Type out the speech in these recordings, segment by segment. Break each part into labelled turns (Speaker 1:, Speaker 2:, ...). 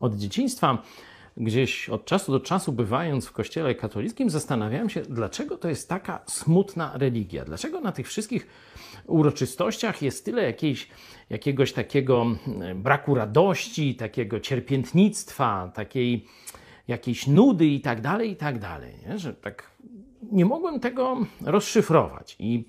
Speaker 1: Od dzieciństwa, gdzieś od czasu do czasu bywając w kościele katolickim, zastanawiałem się, dlaczego to jest taka smutna religia. Dlaczego na tych wszystkich uroczystościach jest tyle jakiejś, jakiegoś takiego mm, braku radości, takiego cierpiętnictwa, takiej jakiejś nudy i tak dalej, i tak dalej. Nie? Że tak nie mogłem tego rozszyfrować. I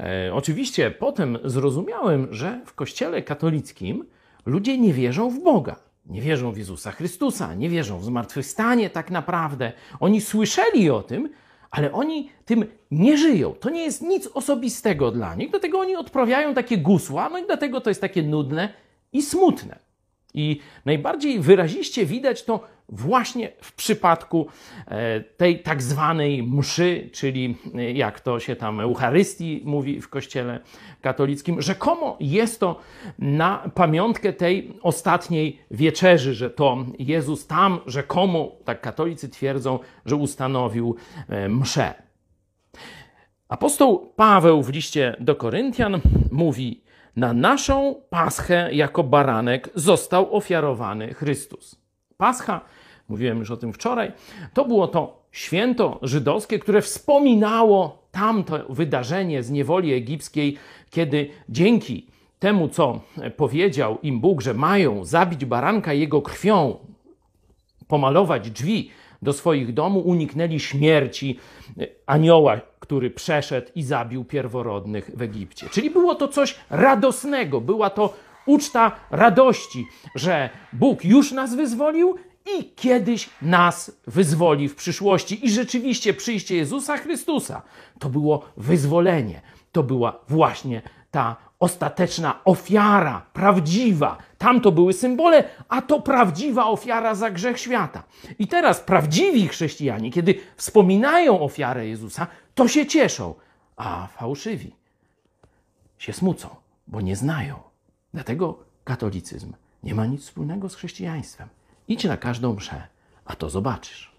Speaker 1: e, oczywiście potem zrozumiałem, że w kościele katolickim ludzie nie wierzą w Boga. Nie wierzą w Jezusa Chrystusa, nie wierzą w zmartwychwstanie tak naprawdę. Oni słyszeli o tym, ale oni tym nie żyją. To nie jest nic osobistego dla nich, dlatego oni odprawiają takie gusła, no i dlatego to jest takie nudne i smutne. I najbardziej wyraziście widać to właśnie w przypadku e, tej tak zwanej mszy, czyli e, jak to się tam Eucharystii mówi w kościele katolickim. Rzekomo jest to na pamiątkę tej ostatniej wieczerzy, że to Jezus tam rzekomo, tak katolicy twierdzą, że ustanowił e, mszę. Apostoł Paweł w liście do Koryntian mówi: Na naszą paschę jako baranek został ofiarowany Chrystus. Pascha mówiłem już o tym wczoraj, to było to święto żydowskie, które wspominało tamto wydarzenie z niewoli egipskiej, kiedy dzięki temu, co powiedział im Bóg, że mają zabić baranka jego krwią, pomalować drzwi do swoich domów, uniknęli śmierci anioła, który przeszedł i zabił pierworodnych w Egipcie. Czyli było to coś radosnego, była to uczta radości, że Bóg już nas wyzwolił i kiedyś nas wyzwoli w przyszłości. I rzeczywiście przyjście Jezusa Chrystusa to było wyzwolenie. To była właśnie ta ostateczna ofiara, prawdziwa. Tam to były symbole, a to prawdziwa ofiara za grzech świata. I teraz prawdziwi chrześcijanie, kiedy wspominają ofiarę Jezusa, to się cieszą, a fałszywi się smucą, bo nie znają. Dlatego katolicyzm nie ma nic wspólnego z chrześcijaństwem. Idź na każdą mszę, a to zobaczysz.